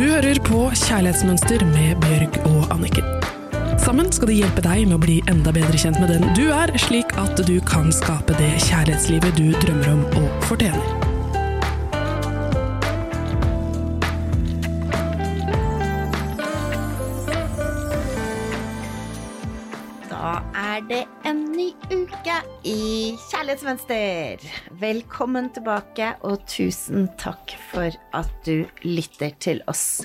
Du hører på Kjærlighetsmønster med Bjørg og Anniken. Sammen skal de hjelpe deg med å bli enda bedre kjent med den du er, slik at du kan skape det kjærlighetslivet du drømmer om og fortjener. Da er det i Kjærlighetsmønster. Velkommen tilbake, og tusen takk for at du lytter til oss.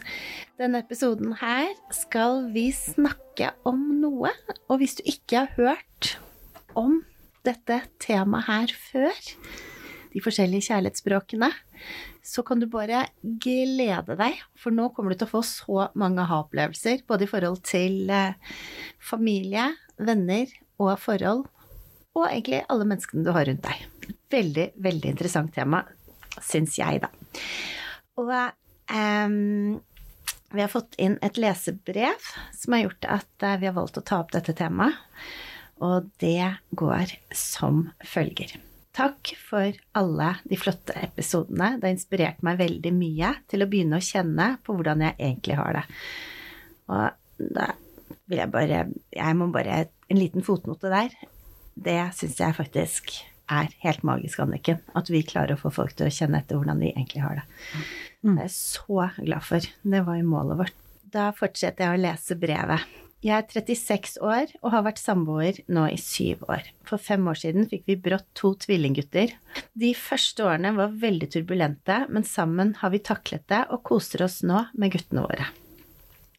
Denne episoden her skal vi snakke om noe, og hvis du ikke har hørt om dette temaet her før, de forskjellige kjærlighetsspråkene, så kan du bare glede deg, for nå kommer du til å få så mange ha-opplevelser, både i forhold til eh, familie, venner og forhold, og egentlig alle menneskene du har rundt deg. Veldig, veldig interessant tema, syns jeg, da. Og um, vi har fått inn et lesebrev som har gjort at eh, vi har valgt å ta opp dette temaet, og det går som følger. Takk for alle de flotte episodene. Det har inspirert meg veldig mye til å begynne å kjenne på hvordan jeg egentlig har det. Og da vil jeg bare Jeg må bare En liten fotnote der. Det syns jeg faktisk er helt magisk, Anniken. At vi klarer å få folk til å kjenne etter hvordan de egentlig har det. Det er jeg så glad for. Det var jo målet vårt. Da fortsetter jeg å lese brevet. Jeg er 36 år og har vært samboer nå i syv år. For fem år siden fikk vi brått to tvillinggutter. De første årene var veldig turbulente, men sammen har vi taklet det og koser oss nå med guttene våre.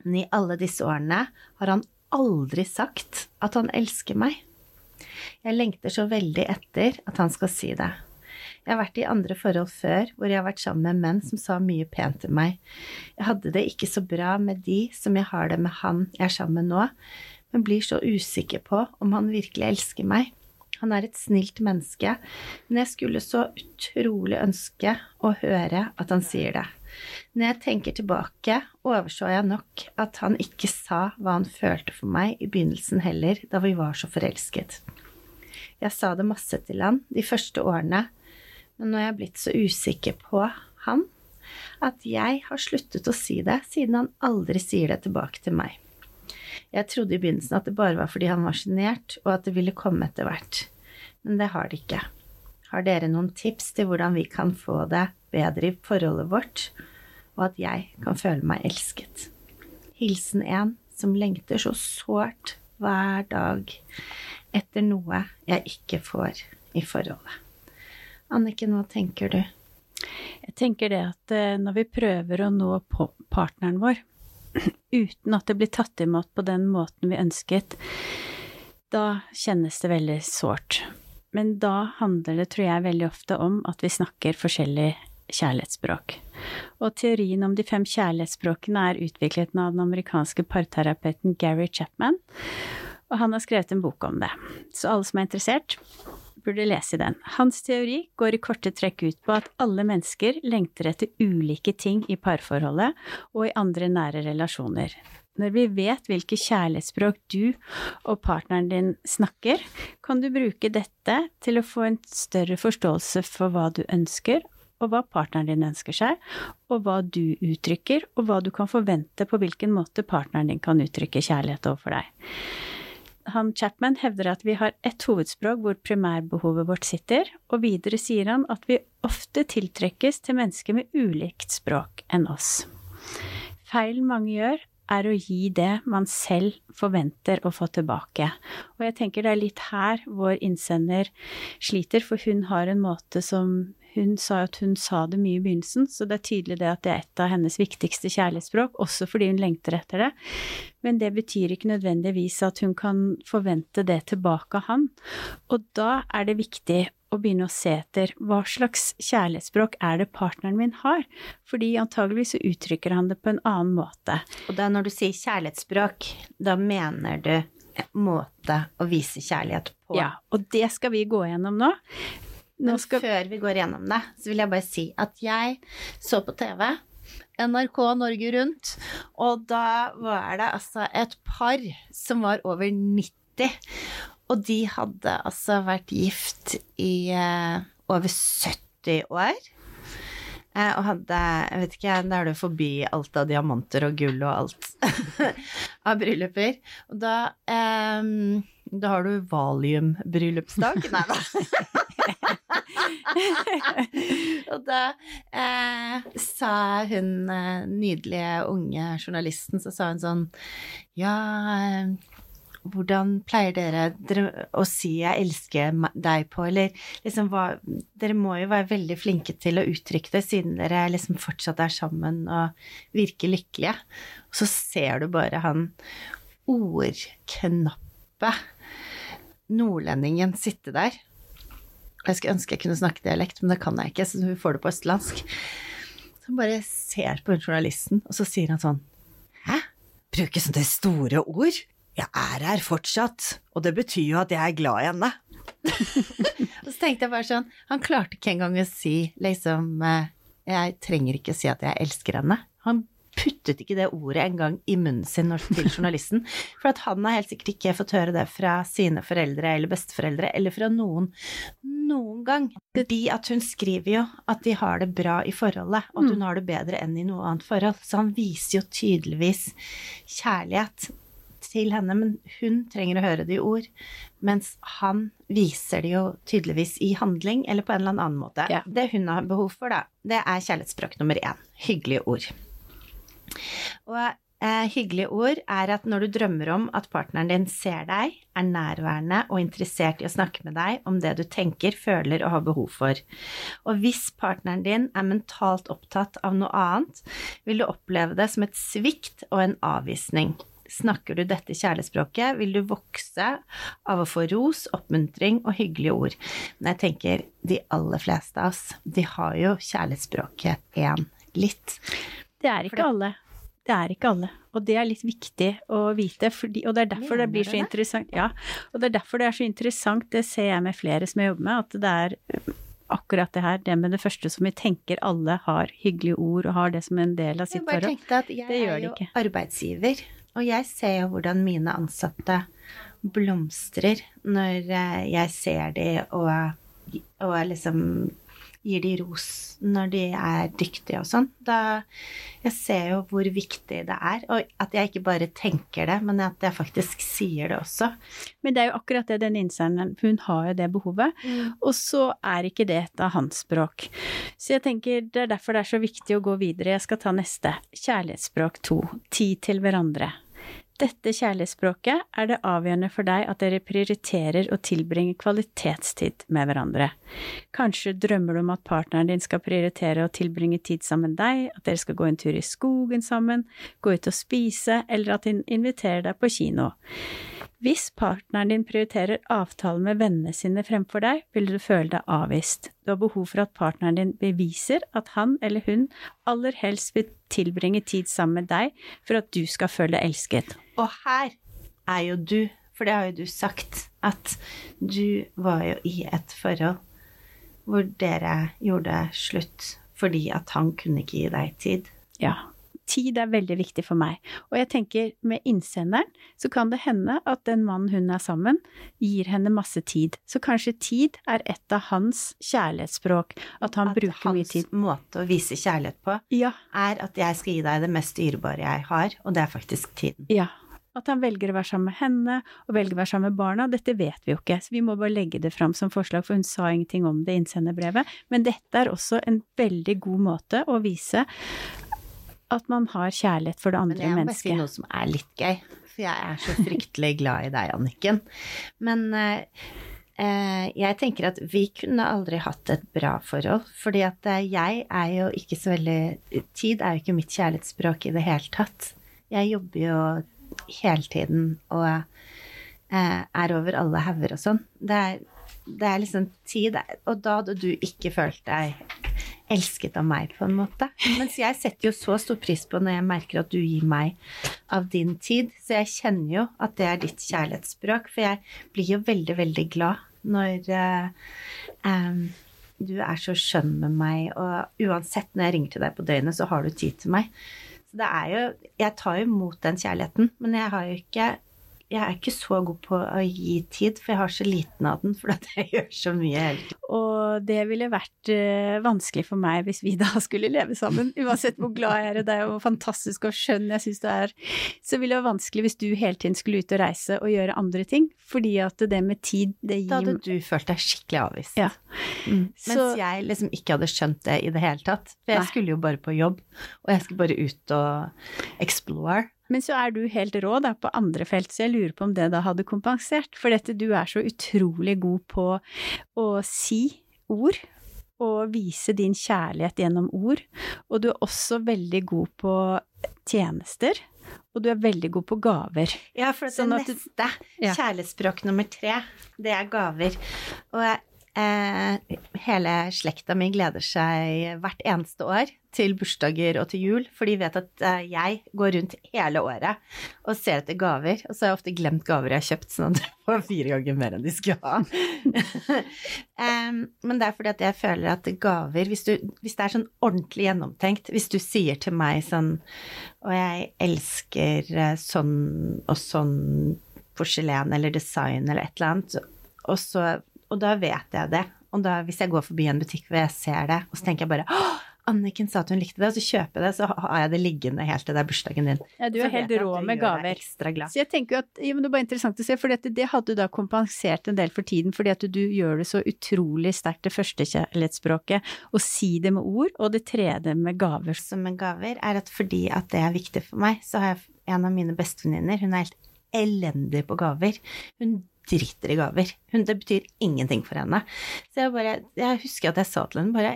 Men i alle disse årene har han aldri sagt at han elsker meg. Jeg lengter så veldig etter at han skal si det. Jeg har vært i andre forhold før hvor jeg har vært sammen med menn som sa mye pent til meg. Jeg hadde det ikke så bra med de som jeg har det med han jeg er sammen med nå, men blir så usikker på om han virkelig elsker meg. Han er et snilt menneske, men jeg skulle så utrolig ønske å høre at han sier det. Når jeg tenker tilbake, overså jeg nok at han ikke sa hva han følte for meg i begynnelsen heller, da vi var så forelsket. Jeg sa det masse til han de første årene, men nå er jeg blitt så usikker på han at jeg har sluttet å si det, siden han aldri sier det tilbake til meg. Jeg trodde i begynnelsen at det bare var fordi han var sjenert, og at det ville komme etter hvert. Men det har det ikke. Har dere noen tips til hvordan vi kan få det bedre i forholdet vårt, og at jeg kan føle meg elsket? Hilsen en som lengter så sårt hver dag etter noe jeg ikke får i forholdet. Anniken, hva tenker du? Jeg tenker det at eh, når vi prøver å nå partneren vår uten at det blir tatt imot på den måten vi ønsket, da kjennes det veldig sårt. Men da handler det, tror jeg, veldig ofte om at vi snakker forskjellig kjærlighetsspråk. Og teorien om de fem kjærlighetsspråkene er utviklet av den amerikanske parterapeuten Gary Chapman, og han har skrevet en bok om det. Så alle som er interessert, burde lese den. Hans teori går i korte trekk ut på at alle mennesker lengter etter ulike ting i parforholdet og i andre nære relasjoner. Når vi vet hvilke kjærlighetsspråk du og partneren din snakker, kan du bruke dette til å få en større forståelse for hva du ønsker, og hva partneren din ønsker seg, og hva du uttrykker, og hva du kan forvente på hvilken måte partneren din kan uttrykke kjærlighet overfor deg han Chapman hevder at vi har ett hovedspråk hvor primærbehovet vårt sitter, og videre sier han at vi ofte tiltrekkes til mennesker med ulikt språk enn oss. Feilen mange gjør, er å gi det man selv forventer å få tilbake. Og jeg tenker det er litt her vår innsender sliter, for hun har en måte som hun sa at hun sa det mye i begynnelsen, så det er tydelig det at det er et av hennes viktigste kjærlighetsspråk, også fordi hun lengter etter det. Men det betyr ikke nødvendigvis at hun kan forvente det tilbake av han. Og da er det viktig å begynne å se etter hva slags kjærlighetsspråk er det partneren min har, fordi antageligvis så uttrykker han det på en annen måte. Og da når du sier kjærlighetsspråk, da mener du måte å vise kjærlighet på? Ja, og det skal vi gå gjennom nå. Men skal... før vi går gjennom det, så vil jeg bare si at jeg så på TV NRK Norge Rundt, og da var det altså et par som var over 90. Og de hadde altså vært gift i uh, over 70 år. eh, og hadde Jeg vet ikke, da er du forbi alt av diamanter og gull og alt av brylluper. Og da eh, Da har du valium-bryllupsdag. Nei da. og da eh, sa hun eh, nydelige unge journalisten, så sa hun sånn Ja, eh, hvordan pleier dere, å si 'jeg elsker deg' på, eller liksom hva Dere må jo være veldig flinke til å uttrykke det, siden dere liksom fortsatt er sammen og virker lykkelige. Og så ser du bare han ordknappe nordlendingen sitte der. Jeg skulle ønske jeg kunne snakke dialekt, men det kan jeg ikke, så hun får det på østlandsk. Så han bare ser på journalisten, og så sier han sånn Hæ? Bruke sånne store ord? Jeg er her fortsatt, og det betyr jo at jeg er glad i henne. og så tenkte jeg bare sånn, han klarte ikke engang å si liksom eh, Jeg trenger ikke si at jeg elsker henne. Han puttet ikke det ordet engang i munnen sin til journalisten. For at han har helt sikkert ikke fått høre det fra sine foreldre eller besteforeldre, eller fra noen noen gang. Fordi at hun skriver jo at de har det bra i forholdet, og at hun mm. har det bedre enn i noe annet forhold. Så han viser jo tydeligvis kjærlighet til henne, men hun trenger å høre det i ord. Mens han viser det jo tydeligvis i handling, eller på en eller annen måte. Ja. Det hun har behov for, da, det er kjærlighetsspråk nummer én. Hyggelige ord. Og eh, hyggelige ord er at når du drømmer om at partneren din ser deg, er nærværende og interessert i å snakke med deg om det du tenker, føler og har behov for. Og hvis partneren din er mentalt opptatt av noe annet, vil du oppleve det som et svikt og en avvisning. Snakker du dette kjærlighetsspråket, vil du vokse av å få ros, oppmuntring og hyggelige ord. Men jeg tenker de aller fleste av oss, de har jo kjærlighetsspråket én litt. Det er ikke alle. Det er ikke alle. Og det er litt viktig å vite, fordi, og det er derfor det blir så interessant. Ja, og det er derfor det er så interessant, det ser jeg med flere som jeg jobber med, at det er akkurat det her, det med det første som vi tenker alle har hyggelige ord og har det som en del av sitt forhold. Jeg bare tenkte at jeg er jo arbeidsgiver, og jeg ser jo hvordan mine ansatte blomstrer når eh, jeg ser de og, og liksom gir de ros når de er dyktige og sånn. Da Jeg ser jo hvor viktig det er, og at jeg ikke bare tenker det, men at jeg faktisk sier det også. Men det er jo akkurat det den innsenderen Hun har jo det behovet, mm. og så er ikke det et av hans språk. Så jeg tenker det er derfor det er så viktig å gå videre. Jeg skal ta neste. Kjærlighetsspråk to. Tid til hverandre dette kjærlighetsspråket er det avgjørende for deg at dere prioriterer å tilbringe kvalitetstid med hverandre. Kanskje drømmer du om at partneren din skal prioritere å tilbringe tid sammen med deg, at dere skal gå en tur i skogen sammen, gå ut og spise, eller at hun inviterer deg på kino. Hvis partneren din prioriterer avtalen med vennene sine fremfor deg, vil du føle deg avvist. Du har behov for at partneren din beviser at han eller hun aller helst vil tilbringe tid sammen med deg for at du skal føle elsket. Og her er jo du, for det har jo du sagt, at du var jo i et forhold hvor dere gjorde slutt fordi at han kunne ikke gi deg tid. Ja, tid er veldig viktig for meg. Og jeg tenker med innsenderen så kan det hende at den mannen hun er sammen, gir henne masse tid. Så kanskje tid er et av hans kjærlighetsspråk, at han at bruker mye tid. At Hans måte å vise kjærlighet på ja. er at jeg skal gi deg det mest dyrebare jeg har, og det er faktisk tiden. Ja. At han velger å være sammen med henne, og velger å være sammen med barna, dette vet vi jo ikke, så vi må bare legge det fram som forslag, for hun sa ingenting om det i innsenderbrevet. Men dette er også en veldig god måte å vise at man har kjærlighet for det andre mennesket. Men jeg må bare si noe som er litt gøy, for jeg er så fryktelig glad i deg, Anniken. Men eh, eh, jeg tenker at vi kunne aldri hatt et bra forhold, fordi at eh, jeg er jo ikke så veldig Tid er jo ikke mitt kjærlighetsspråk i det hele tatt. Jeg jobber jo hele tiden og eh, er over alle hauger og sånn. Det er, det er liksom tid Og da hadde du ikke følt deg elsket av meg, på en måte. Mens jeg setter jo så stor pris på når jeg merker at du gir meg av din tid. Så jeg kjenner jo at det er ditt kjærlighetsspråk, for jeg blir jo veldig, veldig glad når eh, eh, du er så skjønn med meg, og uansett når jeg ringer til deg på døgnet, så har du tid til meg. Det er jo Jeg tar jo imot den kjærligheten, men jeg har jo ikke jeg er ikke så god på å gi tid, for jeg har så liten av den, for at jeg gjør så mye hele tiden. Og det ville vært uh, vanskelig for meg hvis vi da skulle leve sammen, uansett hvor glad jeg er i deg og hvor fantastisk og skjønn jeg syns du er. Så ville det vært vanskelig hvis du hele tiden skulle ut og reise og gjøre andre ting, fordi at det med tid, det gir Da hadde du følt deg skikkelig avvist. Ja. Mm. Mens Så- jeg liksom ikke hadde skjønt det i det hele tatt. For jeg Nei. skulle jo bare på jobb, og jeg skulle bare ut og explore. Men så er du helt rå da på andre felt, så jeg lurer på om det da hadde kompensert. For dette, du er så utrolig god på å si ord, og vise din kjærlighet gjennom ord. Og du er også veldig god på tjenester, og du er veldig god på gaver. Ja, for Sånn det du- neste, Ja. kjærlighetsspråk nummer tre, det er gaver. Og jeg, eh, hele slekta mi gleder seg hvert eneste år til bursdager og til jul, for de vet at eh, jeg går rundt hele året og ser etter gaver, og så har jeg ofte glemt gaver jeg har kjøpt, sånn at jeg får fire ganger mer enn de skulle ha. eh, men det er fordi at jeg føler at gaver, hvis, du, hvis det er sånn ordentlig gjennomtenkt, hvis du sier til meg sånn og jeg elsker eh, sånn og sånn porselen eller design eller et eller annet, og, så, og da vet jeg det. Og da, hvis jeg går forbi en butikk hvor jeg ser det, og så tenker jeg bare Anniken sa at hun likte det, og så kjøper jeg det, så har jeg det liggende helt til det er bursdagen din. Ja, du er så helt rå med gaver. Så jeg tenker jo at, ja, men det er bare interessant å se, for det hadde du da kompensert en del for tiden, fordi at du gjør det så utrolig sterkt, det første kjærlighetsspråket, å si det med ord, og det tredje med gaver. som med gaver, er at fordi at det er viktig for meg, så har jeg en av mine bestevenninner, hun er helt elendig på gaver. Hun driter i gaver. Hun, det betyr ingenting for henne. Så jeg bare, jeg husker at jeg sa til henne bare,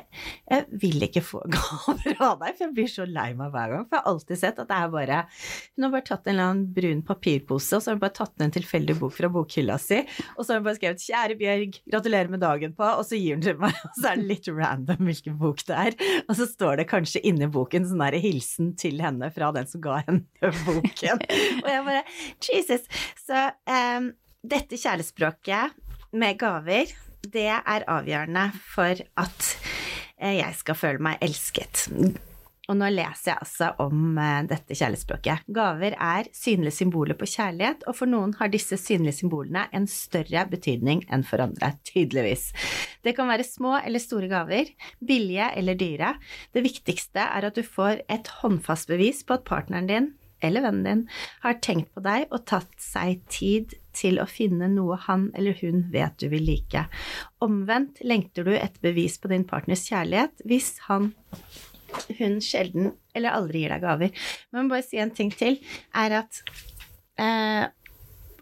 jeg vil ikke få gaver av deg, for jeg blir så lei meg hver gang. For jeg har alltid sett at det er bare, hun har bare tatt en eller annen brun papirpose, og så har hun bare tatt ned en tilfeldig bok fra bokhylla si, og så har hun bare skrevet 'Kjære Bjørg, gratulerer med dagen' på, og så gir hun til meg, og så er det litt random hvilken bok det er. Og så står det kanskje inni boken sånn der hilsen til henne fra den som ga henne boken. Og jeg bare Jesus. Så em, dette kjærlighetsspråket med gaver, det er avgjørende for at eh, jeg skal føle meg elsket. Og nå leser jeg altså om eh, dette kjærlighetsspråket. Gaver er synlige symboler på kjærlighet, og for noen har disse synlige symbolene en større betydning enn for andre, tydeligvis. Det kan være små eller store gaver, billige eller dyre. Det viktigste er at du får et håndfast bevis på at partneren din eller vennen din har tenkt på deg og tatt seg tid til å finne noe han eller hun vet du vil like. Omvendt lengter du et bevis på din partners kjærlighet hvis han hun sjelden eller aldri gir deg gaver. Men bare si en ting til, er at eh,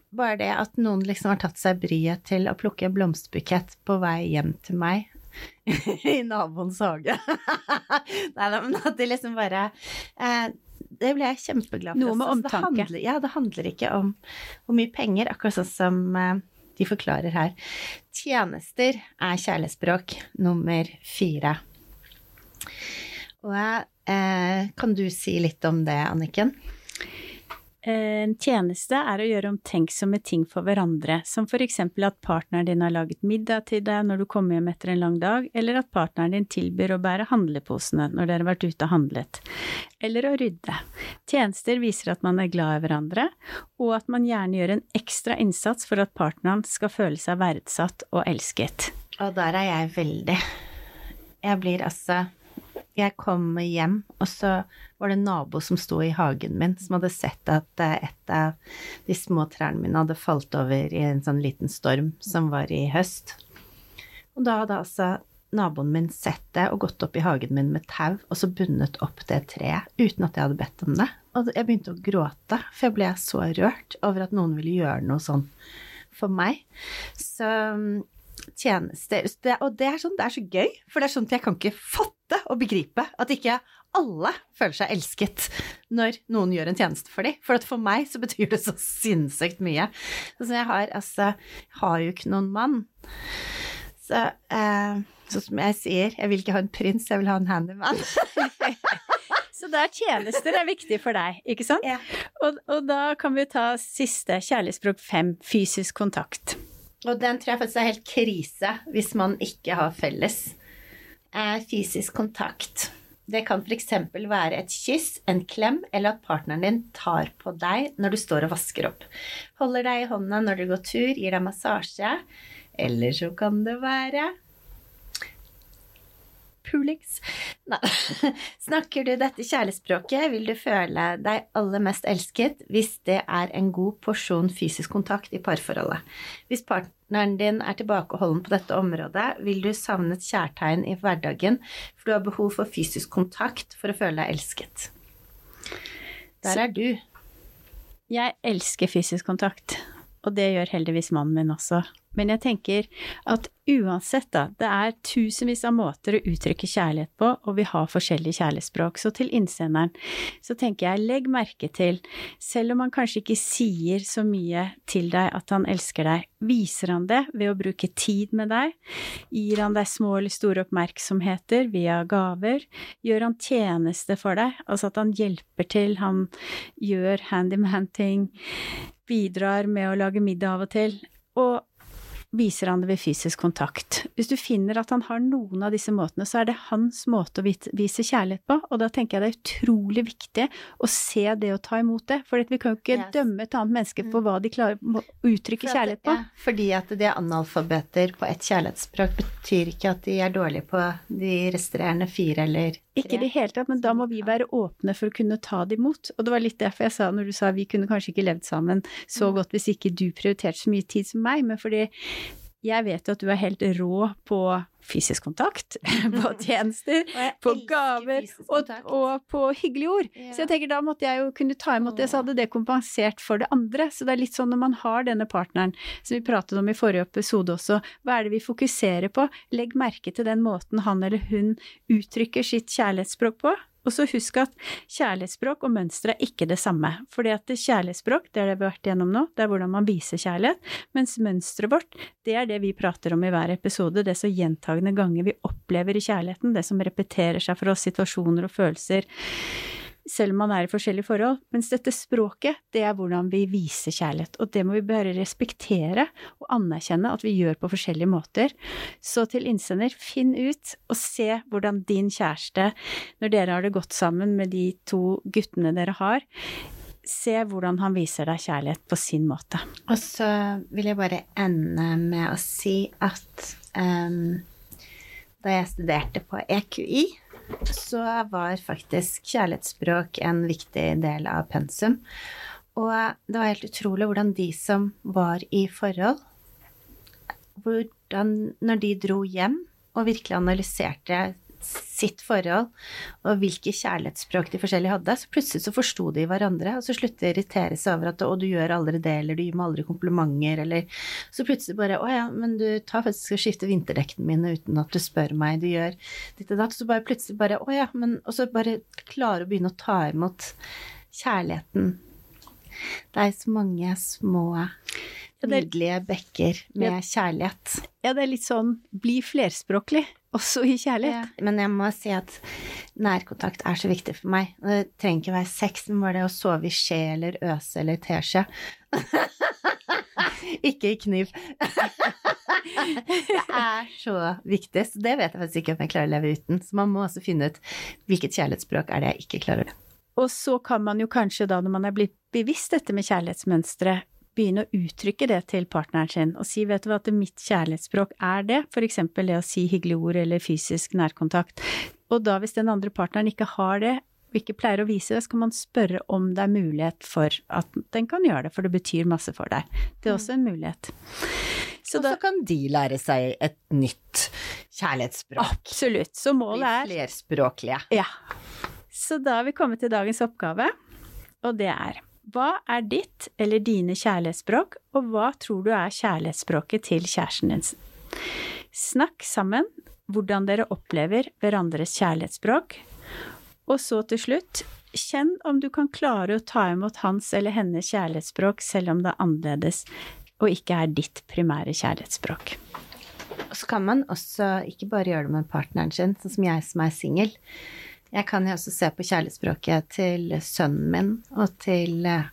bare det at noen liksom har tatt seg bryet til å plukke en blomsterbukett på vei hjem til meg i naboens hage Nei da, men at det liksom bare eh, Det ble jeg kjempeglad for. Noe med omtanke. det handler- ja, det handler ikke om hvor mye penger, akkurat sånn som eh, de forklarer her. Tjenester er kjærlighetsspråk nummer fire. Og eh, kan du si litt om det, Anniken? En tjeneste er å gjøre omtenksomme ting for hverandre, som for eksempel at partneren din har laget middag til deg når du kommer hjem etter en lang dag, eller at partneren din tilbyr å bære handleposene når dere har vært ute og handlet, eller å rydde. Tjenester viser at man er glad i hverandre, og at man gjerne gjør en ekstra innsats for at partneren skal føle seg verdsatt og elsket. Og der er jeg veldig. Jeg blir altså Jeg kom hjem, og så var det en nabo som sto i hagen min, som hadde sett at eh, et av de små trærne mine hadde falt over i en sånn liten storm som var i høst. Og da hadde altså naboen min sett det og gått opp i hagen min med tau og så bundet opp det treet uten at jeg hadde bedt om det. Og jeg begynte å gråte, for jeg ble så rørt over at noen ville gjøre noe sånn for meg. Så tjenester det, Og det er, sånn, det er så gøy, for det er at jeg kan ikke fatte og begripe at ikke alle føler seg elsket når noen gjør en tjeneste for dem. For at for meg så betyr det så sinnssykt mye. Så jeg har altså jeg har jo ikke noen mann. Så eh, sånn som jeg sier, jeg vil ikke ha en prins, jeg vil ha en handyman. Så der tjenester er viktig for deg, ikke sant? Ja. Og, og da kan vi ta siste kjærlighetsspråk fem, fysisk kontakt. Og den tror jeg faktisk er helt krise hvis man ikke har felles. Eh, fysisk kontakt. Det kan f.eks. være et kyss, en klem, eller at partneren din tar på deg når du står og vasker opp. Holder deg i hånda når du går tur, gir deg massasje. Eller så kan det være pulings. Nei. Snakker du dette kjærlighetsspråket, vil du føle deg aller mest elsket hvis det er en god porsjon fysisk kontakt i parforholdet. Hvis partneren din er tilbakeholden på dette området, vil du savne et kjærtegn i hverdagen, for du har behov for fysisk kontakt for å føle deg elsket. Der er du. Jeg elsker fysisk kontakt, og det gjør heldigvis mannen min også. Men jeg tenker at uansett, da, det er tusenvis av måter å uttrykke kjærlighet på, og vi har forskjellige kjærlighetsspråk. Så til innsenderen så tenker jeg, legg merke til, selv om han kanskje ikke sier så mye til deg at han elsker deg, viser han det ved å bruke tid med deg? Gir han deg små eller store oppmerksomheter via gaver? Gjør han tjeneste for deg, altså at han hjelper til, han gjør handyman-ting, bidrar med å lage middag av og til? Og viser han det ved fysisk kontakt. Hvis du finner at han har noen av disse måtene, så er det hans måte å vise kjærlighet på, og da tenker jeg det er utrolig viktig å se det og ta imot det, for vi kan jo ikke yes. dømme et annet menneske på mm. hva de klarer å uttrykke at, kjærlighet på. Ja, fordi at de er analfabeter på ett kjærlighetsspråk, betyr ikke at de er dårlige på de resterende fire eller. Ikke i det hele tatt, men da må vi være åpne for å kunne ta det imot. Og det var litt derfor jeg sa når du sa vi kunne kanskje ikke levd sammen så mm. godt hvis ikke du prioriterte så mye tid som meg, men fordi jeg vet jo at du er helt rå på fysisk kontakt, på tjenester, på gaver og, og, på hyggelige ord. Ja. Så jeg tenker da måtte jeg jo kunne ta imot det, så hadde det kompensert for det andre. Så det er litt sånn når man har denne partneren, som vi pratet om i forrige episode også, hva er det vi fokuserer på? Legg merke til den måten han eller hun uttrykker sitt kjærlighetsspråk på. Og så husk at kjærlighetsspråk og mønster er ikke det samme. Fordi at kjærlighetsspråk, det er det vi har vært gjennom nå, det er hvordan man viser kjærlighet. Mens mønsteret vårt, det er det vi prater om i hver episode, det så gjentagende ganger vi opplever i kjærligheten, det som repeterer seg for oss, situasjoner og følelser selv om man er i forskjellige forhold. Mens dette språket, det er hvordan vi viser kjærlighet, og det må vi bare respektere og anerkjenne at vi gjør på forskjellige måter. Så til innsender, finn ut og se hvordan din kjæreste, når dere har det godt sammen med de to guttene dere har, se hvordan han viser deg kjærlighet på sin måte. Og så vil jeg bare ende med å si at um, da jeg studerte på EQI, så var faktisk kjærlighetsspråk en viktig del av pensum. Og det var helt utrolig hvordan de som var i forhold, hvordan når de dro hjem og virkelig analyserte sitt forhold og hvilke kjærlighetsspråk de forskjellige hadde, så plutselig så forsto de hverandre, og så sluttet de å irritere seg over at 'å, du gjør aldri det', eller 'du gir meg aldri komplimenter', eller Så plutselig bare 'å ja, men du tar faktisk og skifter vinterdekkene mine uten at du spør meg', du gjør ditt og datt, så bare plutselig bare 'å ja', men Og så bare klare å begynne å ta imot kjærligheten. Det er så mange små nydelige bekker med kjærlighet. Ja, det er litt sånn bli flerspråklig også i kjærlighet. Ja, men jeg må si at nærkontakt er så viktig for meg. Det trenger ikke være sex, men bare det å sove i skje eller øse eller teskje. ikke i kniv. det er så viktig. Så det vet jeg faktisk ikke om jeg klarer å leve uten. Så man må også finne ut hvilket kjærlighetsspråk er det jeg ikke klarer. Og så kan man jo kanskje da, når man er blitt bevisst dette med kjærlighetsmønstre, begynne å uttrykke det til partneren sin, og si vet du hva, at mitt kjærlighetsspråk er det, for eksempel det å si hyggelige ord eller fysisk nærkontakt. Og da, hvis den andre partneren ikke har det, og ikke pleier å vise det, så kan man spørre om det er mulighet for at den kan gjøre det, for det betyr masse for deg. Det er også en mulighet. Så og så kan de lære seg et nytt kjærlighetsspråk. Absolutt. Så målet er Bli flerspråklige. Ja. Så da har vi kommet til dagens oppgave, og det er hva er ditt eller dine kjærlighetsspråk, og hva tror du er kjærlighetsspråket til kjæresten din? Snakk sammen hvordan dere opplever hverandres kjærlighetsspråk. Og så til slutt, kjenn om du kan klare å ta imot hans eller hennes kjærlighetsspråk selv om det er annerledes og ikke er ditt primære kjærlighetsspråk. Og så kan man også ikke bare gjøre det med partneren sin, sånn som jeg som er singel. Jeg kan jo også se på kjærlighetsspråket til sønnen min og til eh,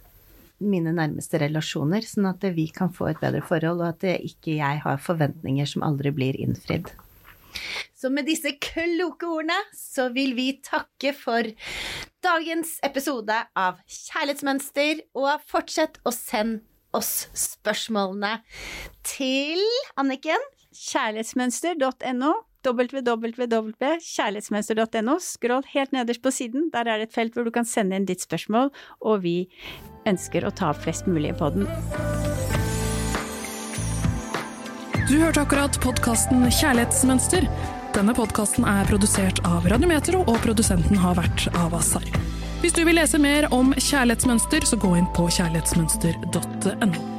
mine nærmeste relasjoner, sånn at vi kan få et bedre forhold, og at ikke jeg har forventninger som aldri blir innfridd. Så med disse kloke ordene så vil vi takke for dagens episode av Kjærlighetsmønster, og fortsett å sende oss spørsmålene til Anniken. Kjærlighetsmønster.no www.kjærlighetsmønster.no. Skroll helt nederst på siden. Der er det et felt hvor du kan sende inn ditt spørsmål, og vi ønsker å ta opp flest mulig på den. Du hørte akkurat podkasten Kjærlighetsmønster. Denne podkasten er produsert av Radiometro, og produsenten har vært Avasar. Hvis du vil lese mer om kjærlighetsmønster, så gå inn på kjærlighetsmønster.no.